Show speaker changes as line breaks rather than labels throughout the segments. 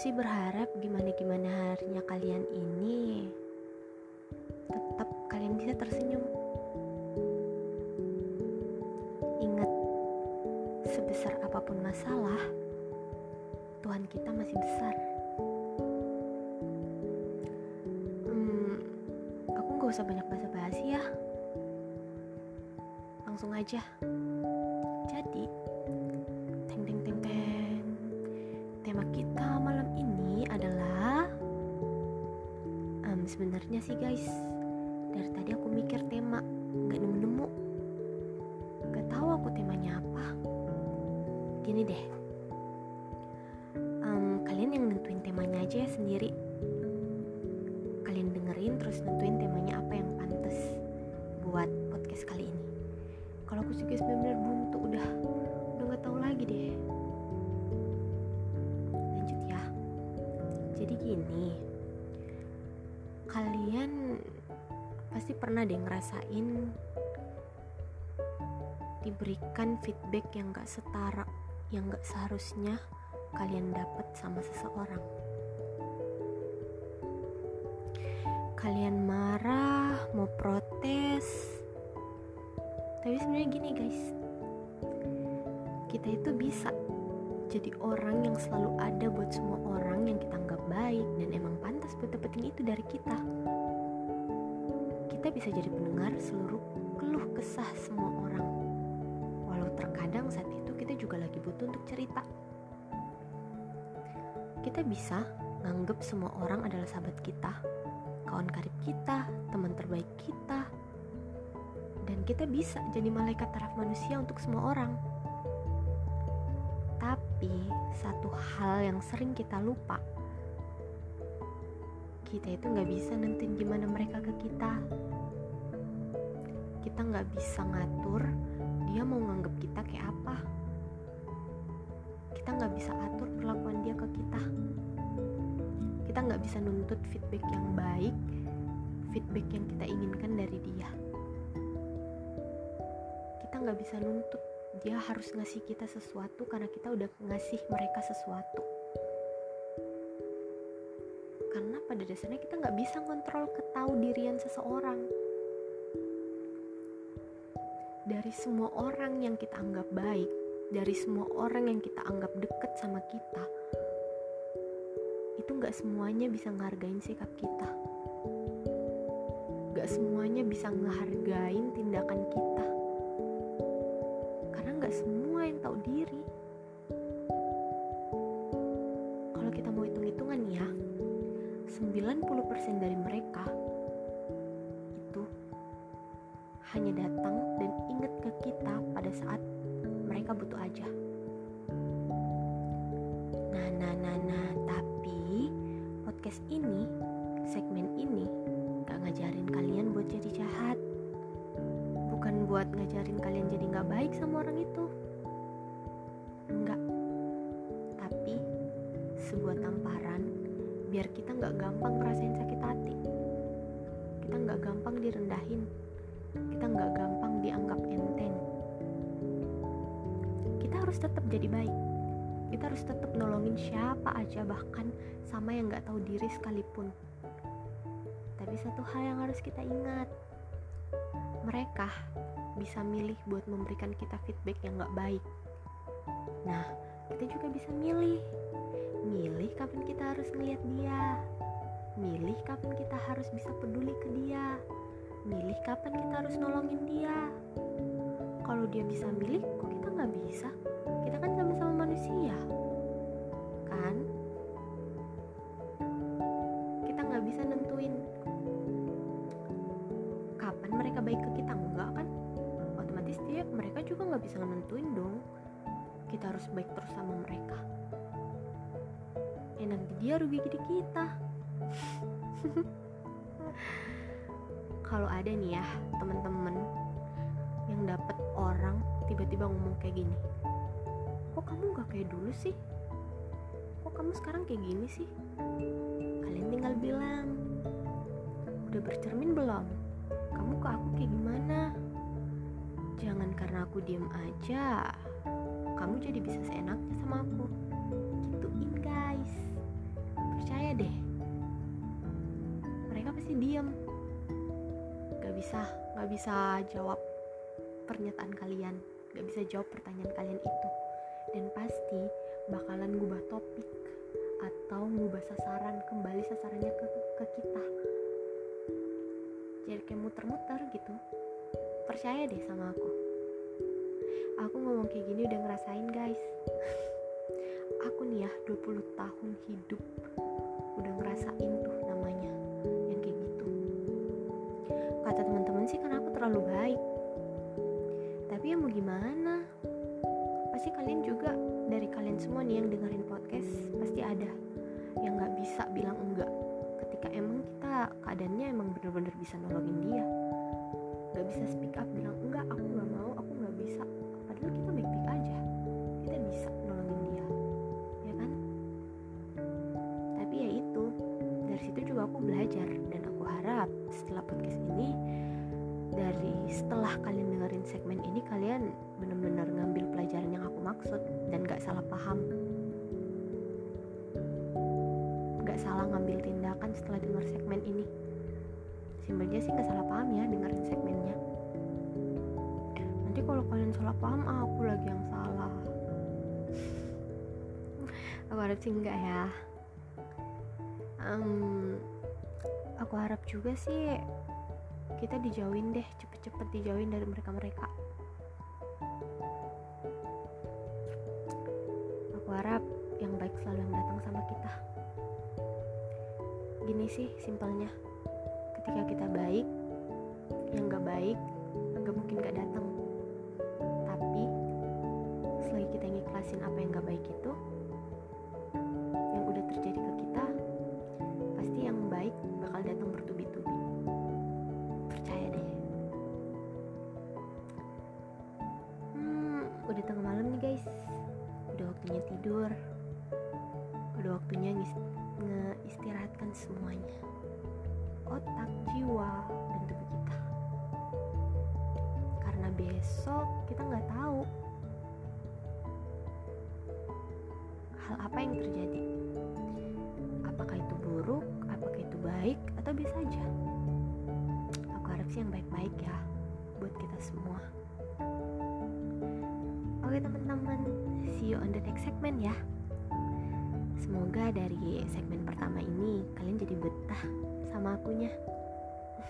sih berharap gimana-gimana harinya kalian ini tetap kalian bisa tersenyum. Ingat, sebesar apa pun masalah, Tuhan kita masih besar. Hmm, aku gak usah banyak basa-basi ya. Langsung aja. Jadi, sebenarnya sih guys, dari tadi aku mikir tema, nggak nemu-nemu. Gak tahu aku temanya apa. Gini deh, um, kalian yang nentuin temanya aja ya sendiri. Kalian dengerin terus nentuin pernah deh ngerasain diberikan feedback yang gak setara, yang gak seharusnya kalian dapat sama seseorang. Kalian marah, mau protes, tapi sebenarnya gini guys, kita itu bisa jadi orang yang selalu ada buat semua orang yang kita anggap baik dan emang pantas buat dapetin itu dari kita. Kita bisa jadi pendengar seluruh keluh kesah semua orang. Walau terkadang saat itu kita juga lagi butuh untuk cerita. Kita bisa nganggep semua orang adalah sahabat kita, kawan karib kita, teman terbaik kita, dan kita bisa jadi malaikat taraf manusia untuk semua orang. Tapi satu hal yang sering kita lupa, kita itu nggak bisa nentuin gimana mereka ke kita. Kita nggak bisa ngatur dia mau nganggep kita kayak apa. Kita nggak bisa atur perlakuan dia ke kita. Kita nggak bisa nuntut feedback yang baik, feedback yang kita inginkan dari dia. Kita nggak bisa nuntut dia harus ngasih kita sesuatu karena kita udah ngasih mereka sesuatu pada dasarnya kita nggak bisa ngontrol ketahu dirian seseorang. Dari semua orang yang kita anggap baik dari semua orang yang kita anggap deket sama kita itu nggak semuanya bisa ngehargain sikap kita. Nggak semuanya bisa ngehargain tindakan kita. Karena nggak semua yang tahu diri. Buat ngajarin kalian jadi nggak baik sama orang itu. Enggak tapi sebuah tamparan biar kita nggak gampang ngerasain sakit hati. Kita nggak gampang direndahin. Kita nggak gampang dianggap enteng. Kita harus tetap jadi baik. Kita harus tetap nolongin siapa aja bahkan sama yang nggak tahu diri sekalipun. Tapi satu hal yang harus kita ingat. Mereka bisa milih buat memberikan kita feedback yang gak baik. Nah, kita juga bisa milih. Milih kapan kita harus ngeliat dia. Milih kapan kita harus bisa peduli ke dia. Milih kapan kita harus nolongin dia. Kalau dia bisa milih, kok kita nggak bisa? Kita harus baik terus sama mereka. Ya nanti dia rugi jadi kita. Kalau ada nih ya teman-teman yang dapat orang tiba-tiba ngomong kayak gini kok kamu gak kayak dulu sih? Kok kamu sekarang kayak gini sih? Kalian tinggal bilang udah bercermin belum? Kamu ke aku kayak gimana? Jangan karena aku diem aja kamu jadi bisa seenaknya sama aku. Gituin guys. Percaya deh. Mereka pasti diem. Gak bisa gak bisa jawab pernyataan kalian. Gak bisa jawab pertanyaan kalian itu. Dan pasti bakalan ngubah topik atau ngubah sasaran kembali sasarannya ke, ke kita. Jadi kayak muter-muter gitu. Percaya deh sama aku aku ngomong kayak gini udah ngerasain guys. Aku nih ya 20 tahun hidup udah ngerasain tuh namanya yang kayak gitu. Kata teman-teman sih karena aku terlalu baik. Tapi ya mau gimana? Pasti kalian juga dari kalian semua nih yang dengerin podcast pasti ada yang nggak bisa bilang enggak. Ketika emang kita keadaannya emang bener-bener bisa nolongin dia. Nggak bisa speak up bilang enggak aku nggak mau aku belajar. Dan aku harap setelah podcast ini dari setelah kalian dengerin segmen ini kalian benar-benar ngambil pelajaran yang aku maksud dan gak salah paham. Gak salah ngambil tindakan setelah denger segmen ini. Simpelnya sih gak salah paham ya dengerin segmennya. Nanti kalau kalian salah paham ah, aku lagi yang salah. Aku harap sih enggak ya. Um, aku harap juga sih kita dijauhin deh cepet-cepet dijauhin dari mereka-mereka. Aku harap yang baik selalu yang datang sama kita. Gini sih simpelnya. Ketika kita baik yang gak baik gak mungkin gak datang. Tapi selagi kita ngiklasin apa yang gak baik itu yang udah terjadi betah sama akunya.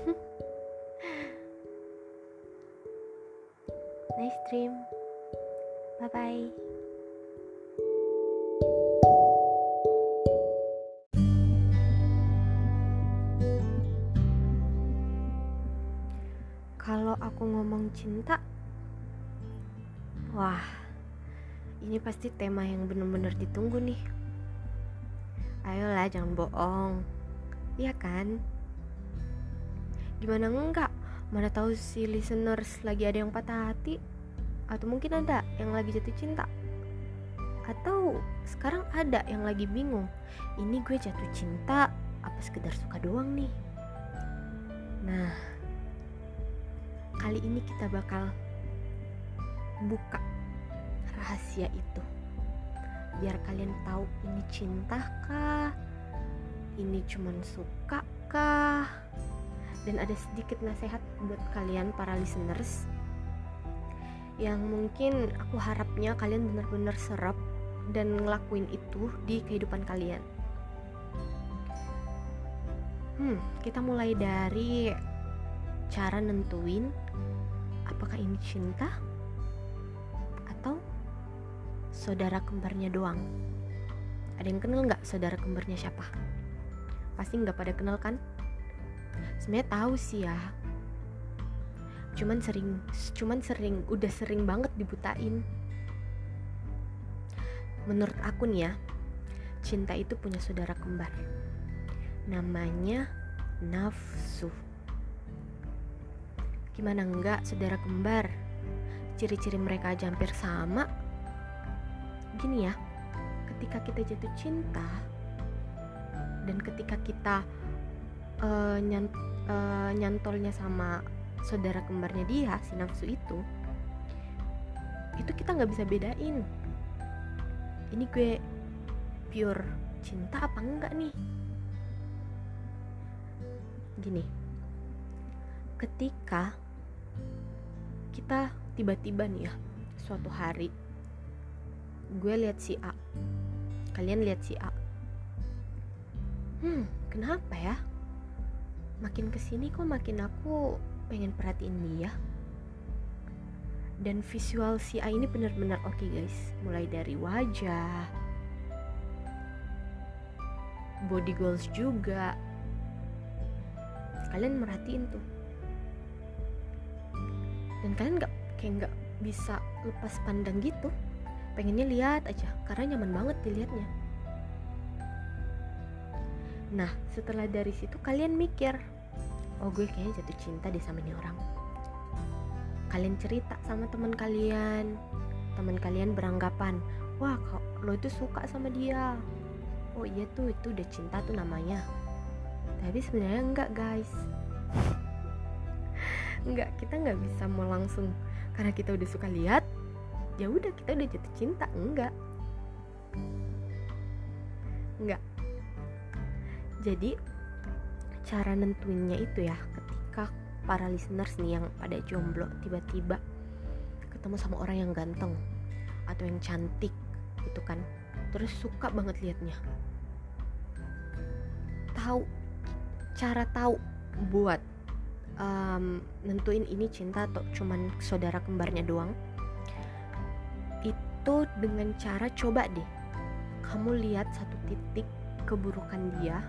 Nice dream. Bye bye kalau aku ngomong cinta wah ini pasti tema yang bener-bener ditunggu nih. Ayolah jangan bohong iya kan? Gimana enggak? Mana tahu si listeners lagi ada yang patah hati. Atau mungkin ada yang lagi jatuh cinta. Atau sekarang ada yang lagi bingung. Ini gue jatuh cinta apa sekedar suka doang nih? Nah kali ini kita bakal buka rahasia itu. Biar kalian tahu ini cinta kah ini cuman suka kah? Dan ada sedikit nasihat buat kalian para listeners yang mungkin aku harapnya kalian benar-benar serap dan ngelakuin itu di kehidupan kalian. Hmm kita mulai dari cara nentuin apakah ini cinta atau saudara kembarnya doang. Ada yang kenal nggak saudara kembarnya siapa pasti nggak pada kenal kan? Sebenarnya tahu sih ya. Cuman sering cuman sering udah sering banget dibutain. Menurut aku nih ya cinta itu punya saudara kembar. Namanya nafsu. Gimana enggak saudara kembar? Ciri-ciri mereka aja hampir sama. Gini ya ketika kita jatuh cinta dan ketika kita uh, nyant, uh, nyantolnya sama saudara kembarnya dia si nafsu itu itu kita nggak bisa bedain. Ini gue pure cinta apa enggak nih? Gini ketika kita tiba-tiba nih ya suatu hari gue lihat si A kalian lihat si A hmm kenapa ya? Makin ke sini kok makin aku pengen perhatiin dia. Dan visual si A ini benar-benar oke okay guys. Mulai dari wajah body goals juga. Kalian merhatiin tuh. Dan kalian nggak kayak nggak bisa lepas pandang gitu. Pengennya lihat aja karena nyaman banget dilihatnya nah setelah dari situ kalian mikir oh gue kayaknya jatuh cinta deh sama ini orang. Kalian cerita sama teman kalian. Teman kalian beranggapan wah kok lo itu suka sama dia? Oh iya tuh itu udah cinta tuh namanya. Tapi sebenarnya enggak guys. Enggak kita nggak bisa mau langsung karena kita udah suka lihat ya udah kita udah jatuh cinta. Enggak. Enggak jadi cara nentuinnya itu ya ketika para listeners nih yang pada jomblo tiba-tiba ketemu sama orang yang ganteng atau yang cantik gitu kan. Terus suka banget liatnya. Tahu cara tahu buat um, nentuin ini cinta atau cuman saudara kembarnya doang itu dengan cara coba deh. Kamu lihat satu titik keburukan dia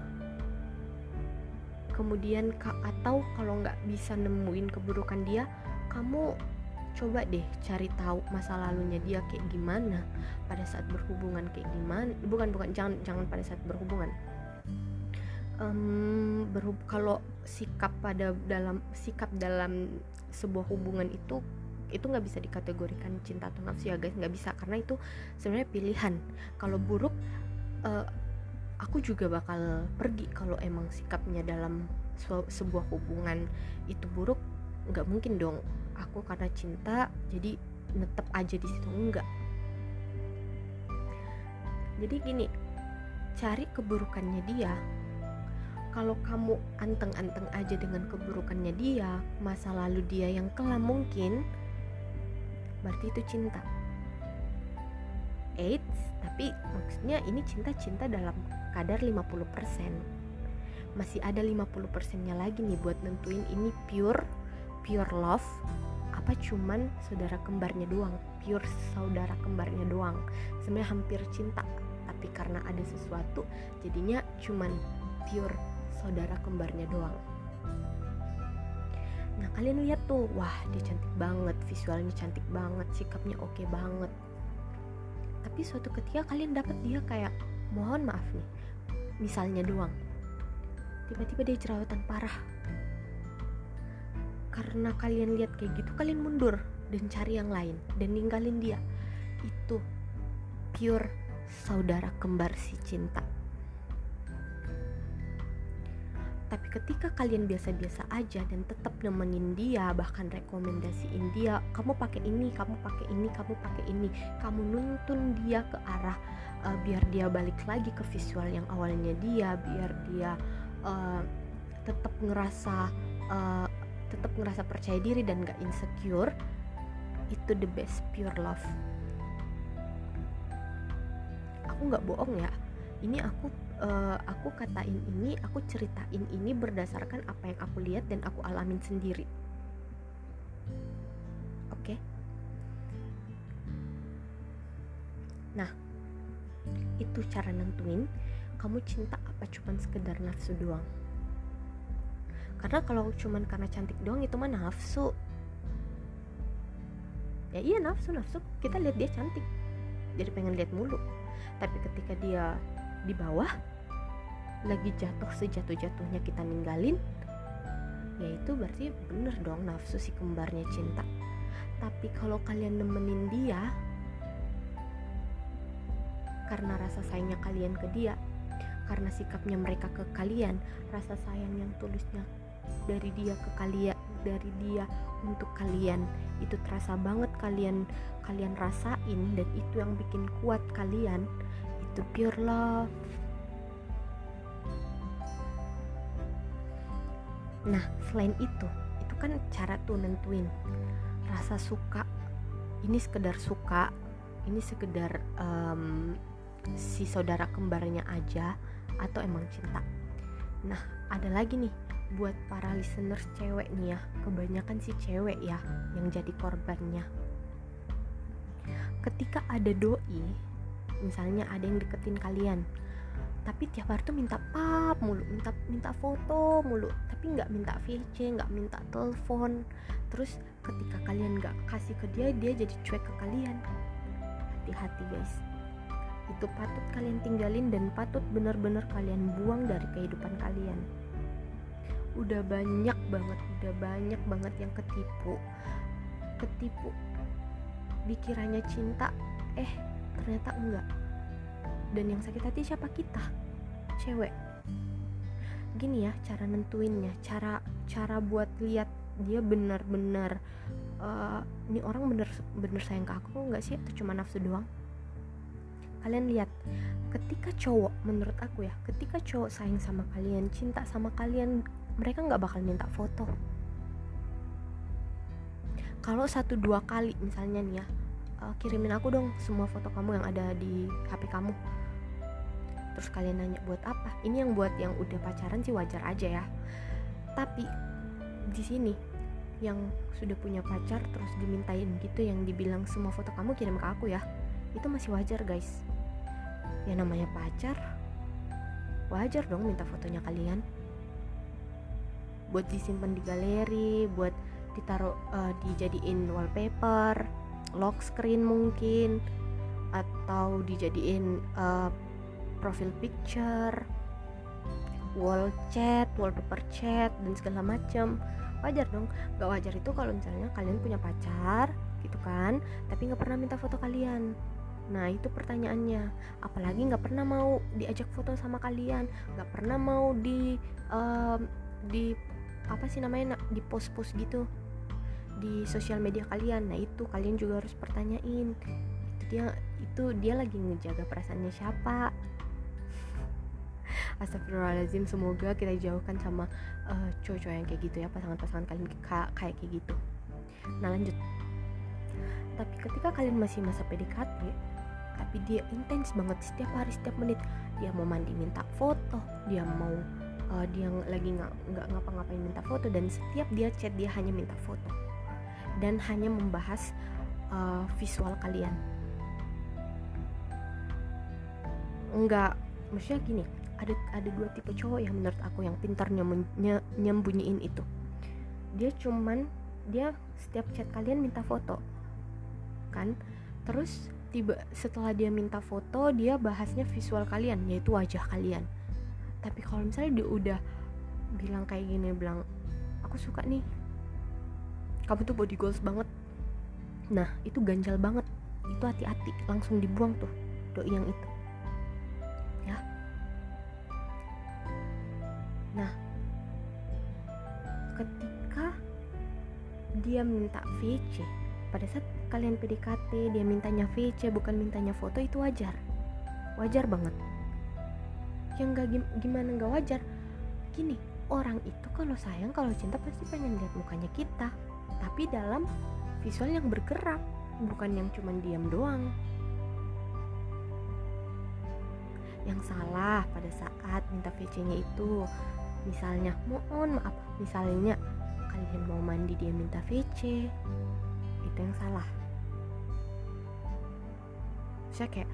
kemudian atau kalau nggak bisa nemuin keburukan dia kamu coba deh cari tahu masa lalunya dia kayak gimana pada saat berhubungan kayak gimana bukan bukan jangan jangan pada saat berhubungan. Um, berhub kalau sikap pada dalam sikap dalam sebuah hubungan itu itu nggak bisa dikategorikan cinta atau nafsu ya guys nggak bisa karena itu sebenarnya pilihan. Kalau buruk uh, aku juga bakal pergi kalau emang sikapnya dalam sebuah hubungan itu buruk nggak mungkin dong. Aku karena cinta jadi netep aja di situ enggak jadi gini cari keburukannya dia. Kalau kamu anteng-anteng aja dengan keburukannya dia, masa lalu dia yang kelam mungkin, berarti itu cinta. Eits, tapi maksudnya ini cinta-cinta dalam kadar 50%. Masih ada 50%-nya lagi nih buat nentuin ini pure pure love apa cuman saudara kembarnya doang, pure saudara kembarnya doang. Sebenarnya hampir cinta, tapi karena ada sesuatu jadinya cuman pure saudara kembarnya doang. Nah kalian lihat tuh, wah dia cantik banget, visualnya cantik banget, sikapnya oke okay banget. Tapi suatu ketika kalian dapat dia kayak, mohon maaf nih, misalnya doang. Tiba-tiba dia jerawatan parah. Karena kalian lihat kayak gitu, kalian mundur dan cari yang lain dan ninggalin dia. Itu pure saudara kembar si cinta. Tapi ketika kalian biasa-biasa aja dan tetap nemenin dia, bahkan rekomendasiin dia, kamu pakai ini, kamu pakai ini, kamu pakai ini, kamu nuntun dia ke arah uh, biar dia balik lagi ke visual yang awalnya dia, biar dia uh, tetap ngerasa uh, tetap ngerasa percaya diri dan gak insecure, itu the best pure love. Aku nggak bohong ya, ini aku uh, aku katain ini, aku ceritain ini berdasarkan apa yang aku lihat dan aku alamin sendiri. Oke. Okay? Nah, itu cara nentuin kamu cinta apa cuman sekedar nafsu doang. Karena kalau cuman karena cantik doang itu mah nafsu. Ya iya nafsu nafsu kita lihat dia cantik, jadi pengen lihat mulu. Tapi ketika dia di bawah lagi jatuh sejatuh-jatuhnya kita ninggalin ya itu berarti bener dong nafsu si kembarnya cinta. Tapi kalau kalian nemenin dia karena rasa sayangnya kalian ke dia karena sikapnya mereka ke kalian rasa sayang yang tulusnya dari dia ke kalian dari dia untuk kalian itu terasa banget kalian kalian rasain dan itu yang bikin kuat kalian itu pure love. Nah selain itu itu kan cara tuh nentuin rasa suka. Ini sekedar suka ini sekedar um, si saudara kembarnya aja atau emang cinta. Nah ada lagi nih buat para listeners cewek nih ya kebanyakan si cewek ya yang jadi korbannya. Ketika ada doi misalnya ada yang deketin kalian. Tapi tiap hari tuh minta pap mulu minta minta foto mulu tapi nggak minta VC nggak minta telepon. Terus ketika kalian nggak kasih ke dia dia jadi cuek ke kalian. Hati-hati guys. Itu patut kalian tinggalin dan patut benar-benar kalian buang dari kehidupan kalian. Udah banyak banget udah banyak banget yang ketipu. Ketipu. Dikiranya cinta eh ternyata enggak. Dan yang sakit hati siapa? Kita. Cewek. Gini ya cara nentuinnya. Cara cara buat lihat dia benar-benar uh, ini orang bener bener sayang ke aku nggak sih? Atau cuma nafsu doang? Kalian lihat ketika cowok menurut aku ya ketika cowok sayang sama kalian cinta sama kalian mereka nggak bakal minta foto. Kalau satu dua kali misalnya nih ya uh, kirimin aku dong semua foto kamu yang ada di HP kamu. Terus kalian nanya buat apa? Ini yang buat yang udah pacaran sih wajar aja ya. Tapi di sini yang sudah punya pacar terus dimintain gitu yang dibilang semua foto kamu kirim ke aku ya itu masih wajar guys. Ya namanya pacar wajar dong minta fotonya kalian. Buat disimpan di galeri buat ditaruh uh, dijadiin wallpaper lock screen mungkin atau dijadiin uh, profil picture wall chat wallpaper chat dan segala macam wajar dong gak wajar itu kalau misalnya kalian punya pacar gitu kan tapi nggak pernah minta foto kalian. Nah itu pertanyaannya. Apalagi nggak pernah mau diajak foto sama kalian nggak pernah mau di um, Di apa sih namanya di post-post gitu di sosial media kalian. Nah itu kalian juga harus pertanyain. Itu dia itu dia lagi ngejaga perasaannya siapa? Astagfirullahaladzim semoga kita jauhkan sama uh, cowok-cowok yang kayak gitu ya pasangan-pasangan kalian kayak kayak gitu. Nah lanjut. Tapi ketika kalian masih masa PDKT tapi dia intens banget setiap hari setiap menit. Dia mau mandi minta foto. Dia mau uh, dia lagi nggak ngapa-ngapain minta foto. Dan setiap dia chat dia hanya minta foto dan hanya membahas uh, visual kalian. Enggak maksudnya gini ada ada dua tipe cowok yang menurut aku yang pintarnya nye, nyembunyiin itu. Dia cuman dia setiap chat kalian minta foto kan? Terus tiba setelah dia minta foto dia bahasnya visual kalian yaitu wajah kalian. Tapi kalau misalnya dia udah bilang kayak gini bilang aku suka nih kamu tuh body goals banget. Nah itu ganjal banget. Itu hati-hati langsung dibuang tuh doi yang itu. Ya. Nah ketika dia minta VC pada saat kalian PDKT dia mintanya VC bukan mintanya foto itu wajar. Wajar banget. Yang gak gimana gak wajar? Gini orang itu kalau sayang kalau cinta pasti pengen lihat mukanya kita tapi dalam visual yang bergerak bukan yang cuman diam doang. Yang salah pada saat minta VC-nya itu misalnya mohon maaf misalnya kalian mau mandi dia minta VC itu yang salah. Saya kayak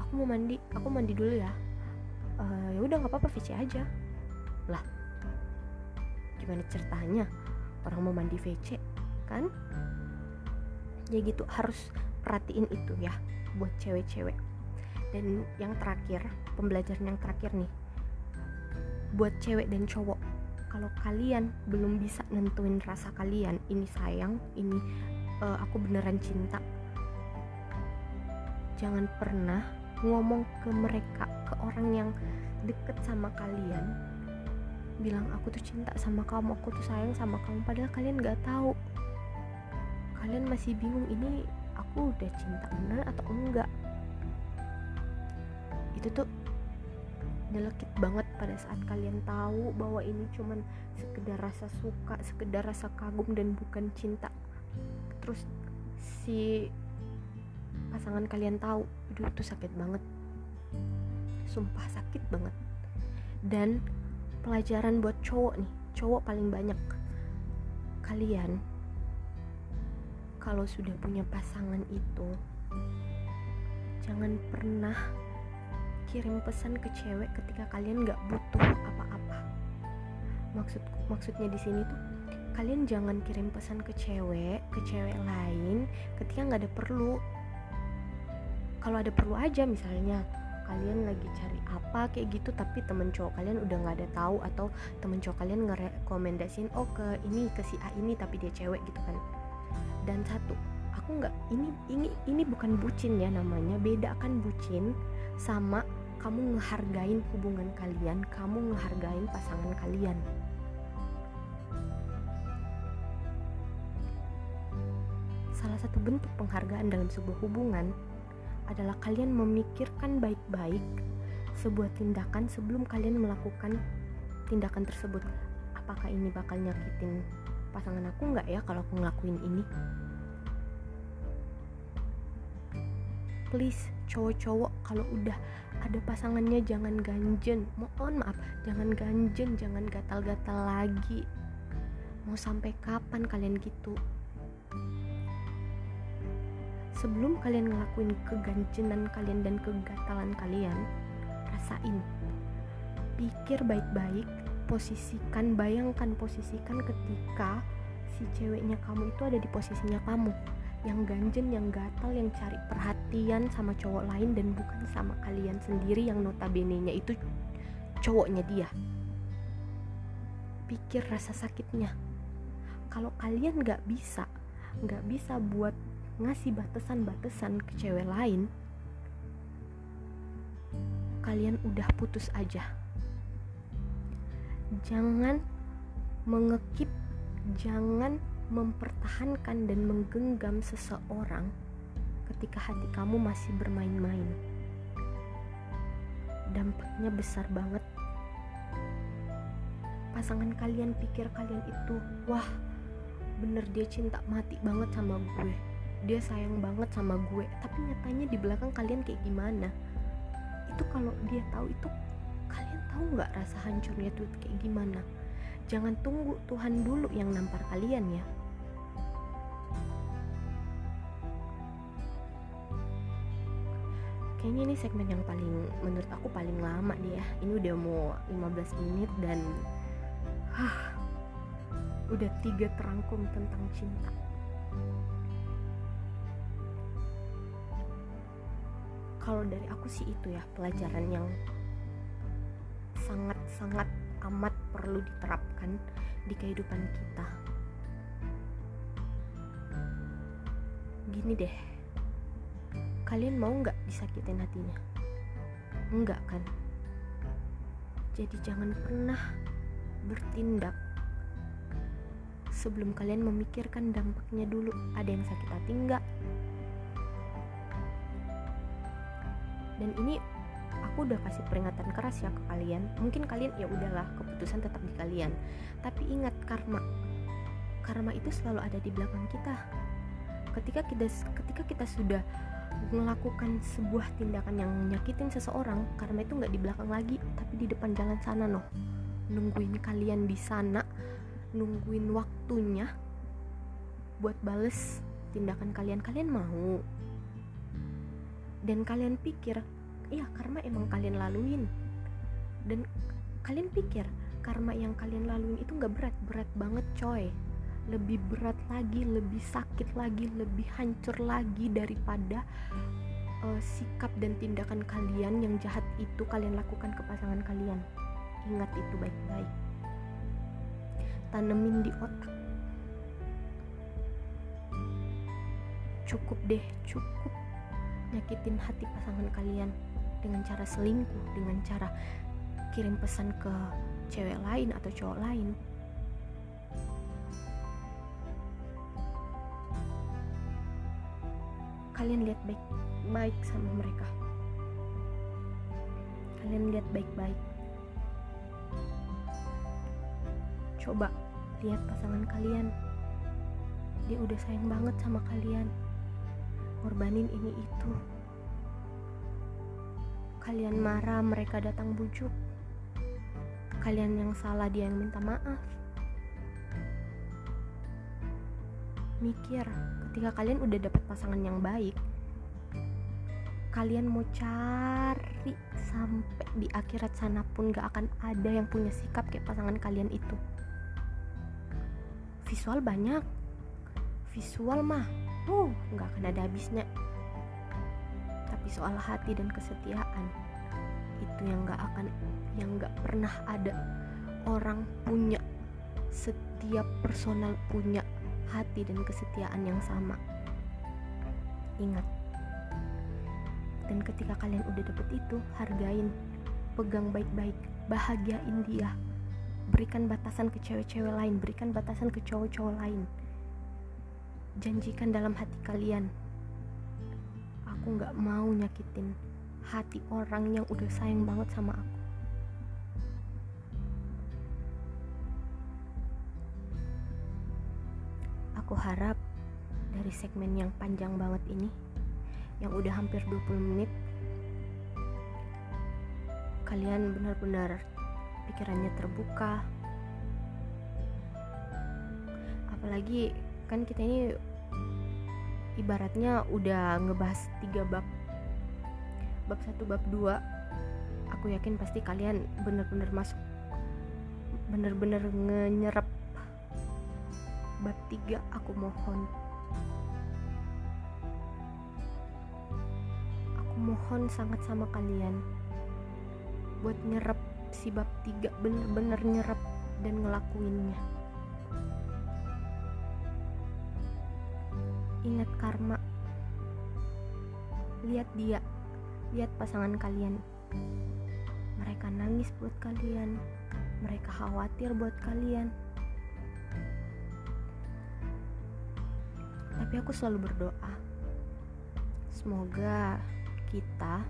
aku mau mandi aku mandi dulu ya. Uh, ya udah nggak apa-apa VC aja. Lah gimana ceritanya? Orang mau mandi VC kan? Ya gitu harus perhatiin itu ya buat cewek-cewek. Dan yang terakhir pembelajaran yang terakhir nih buat cewek dan cowok. Kalau kalian belum bisa nentuin rasa kalian ini sayang ini uh, aku beneran cinta jangan pernah ngomong ke mereka ke orang yang deket sama kalian bilang aku tuh cinta sama kamu aku tuh sayang sama kamu padahal kalian nggak tahu kalian masih bingung ini aku udah cinta bener atau enggak. Itu tuh nyelekit banget pada saat kalian tahu bahwa ini cuman sekedar rasa suka sekedar rasa kagum dan bukan cinta. Terus si pasangan kalian tahu itu tuh sakit banget. Sumpah sakit banget. Dan pelajaran buat cowok nih cowok paling banyak. Kalian kalau sudah punya pasangan itu jangan pernah kirim pesan ke cewek ketika kalian nggak butuh apa-apa. Maksud maksudnya di sini tuh kalian jangan kirim pesan ke cewek ke cewek lain ketika nggak ada perlu. Kalau ada perlu aja misalnya kalian lagi cari apa kayak gitu tapi temen cowok kalian udah nggak ada tahu atau temen cowok kalian ngerekomendasiin oh ke ini ke si A ini tapi dia cewek gitu kan dan satu aku nggak ini ini ini bukan bucin ya namanya beda kan bucin sama kamu ngehargain hubungan kalian kamu ngehargain pasangan kalian. Salah satu bentuk penghargaan dalam sebuah hubungan adalah kalian memikirkan baik-baik sebuah tindakan sebelum kalian melakukan tindakan tersebut. Apakah ini bakal nyakitin pasangan aku nggak ya kalau aku ngelakuin ini? Please cowok-cowok kalau udah ada pasangannya jangan ganjen. Mohon maaf jangan ganjen jangan gatal-gatal lagi. Mau sampai kapan kalian gitu? Sebelum kalian ngelakuin keganjenan kalian dan kegatalan kalian rasain. Pikir baik-baik posisikan bayangkan posisikan ketika si ceweknya kamu itu ada di posisinya kamu yang ganjen, yang gatal, yang cari perhatian sama cowok lain dan bukan sama kalian sendiri yang notabene-nya itu cowoknya dia. Pikir rasa sakitnya. Kalau kalian nggak bisa, nggak bisa buat ngasih batasan-batasan ke cewek lain, kalian udah putus aja. Jangan mengekip, jangan mempertahankan dan menggenggam seseorang ketika hati kamu masih bermain-main. Dampaknya besar banget. Pasangan kalian pikir kalian itu, wah, bener dia cinta mati banget sama gue. Dia sayang banget sama gue, tapi nyatanya di belakang kalian kayak gimana? Itu kalau dia tahu itu, tahu nggak rasa hancurnya tuh kayak gimana? Jangan tunggu Tuhan dulu yang nampar kalian ya. kayaknya ini segmen yang paling menurut aku paling lama nih ya ini udah mau 15 menit dan hah udah tiga terangkum tentang cinta kalau dari aku sih itu ya pelajaran yang sangat-sangat amat perlu diterapkan di kehidupan kita. Gini deh kalian mau nggak disakitin hatinya? Enggak kan? Jadi jangan pernah bertindak sebelum kalian memikirkan dampaknya dulu. Ada yang sakit hati enggak dan ini aku udah kasih peringatan keras ya ke kalian. Mungkin kalian ya udahlah keputusan tetap di kalian. Tapi ingat karma. Karma itu selalu ada di belakang kita. Ketika kita ketika kita sudah melakukan sebuah tindakan yang nyakitin seseorang karena itu nggak di belakang lagi tapi di depan jalan sana noh. Nungguin kalian di sana nungguin waktunya buat bales tindakan kalian. Kalian mau. Dan kalian pikir iya karma emang kalian laluin dan kalian pikir karma yang kalian laluin itu nggak berat berat banget coy lebih berat lagi, lebih sakit lagi, lebih hancur lagi daripada uh, sikap dan tindakan kalian yang jahat itu kalian lakukan ke pasangan kalian. Ingat itu baik-baik. Tanemin di otak. Cukup deh, cukup nyakitin hati pasangan kalian dengan cara selingkuh, dengan cara kirim pesan ke cewek lain atau cowok lain. Kalian lihat baik baik sama mereka. Kalian lihat baik-baik. Coba lihat pasangan kalian. Dia udah sayang banget sama kalian. Ngorbanin ini itu kalian marah mereka datang bujuk. Kalian yang salah dia yang minta maaf. Mikir ketika kalian udah dapet pasangan yang baik kalian mau cari sampai di akhirat sana pun gak akan ada yang punya sikap kayak pasangan kalian itu. Visual banyak. Visual mah uh nggak akan ada habisnya tapi soal hati dan kesetiaan. Itu yang nggak akan yang nggak pernah ada. Orang punya setiap personal punya hati dan kesetiaan yang sama. Ingat. Dan ketika kalian udah dapet itu hargain. Pegang baik-baik. Bahagiain dia. Berikan batasan ke cewek-cewek lain. Berikan batasan ke cowok-cowok lain. Janjikan dalam hati kalian aku gak mau nyakitin hati orang yang udah sayang banget sama aku. Aku harap dari segmen yang panjang banget ini yang udah hampir 20 menit kalian benar-benar pikirannya terbuka. Apalagi kan kita ini ibaratnya udah ngebahas tiga bab. Bab satu bab dua aku yakin pasti kalian bener-bener masuk bener-bener ngenyerap bab tiga aku mohon. Aku mohon sangat sama kalian buat nyerap si bab tiga bener-bener nyerap dan ngelakuinnya Ingat karma. Lihat dia, lihat pasangan kalian. Mereka nangis buat kalian, mereka khawatir buat kalian. Tapi aku selalu berdoa, semoga kita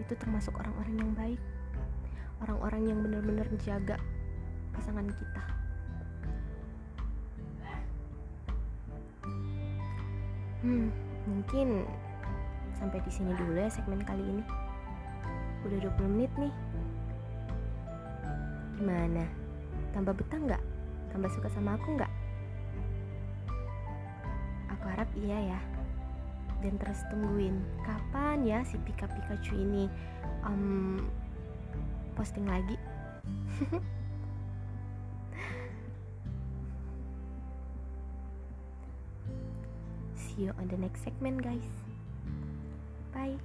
itu termasuk orang-orang yang baik, orang-orang yang benar-benar menjaga pasangan kita. Hmm, mungkin sampai di sini dulu ya segmen kali ini. Udah 20 menit nih. Gimana? Tambah betah nggak? Tambah suka sama aku nggak? Aku harap iya ya. Dan terus tungguin kapan ya si Pika Pikachu ini um, posting lagi. you on the next segment guys. Bye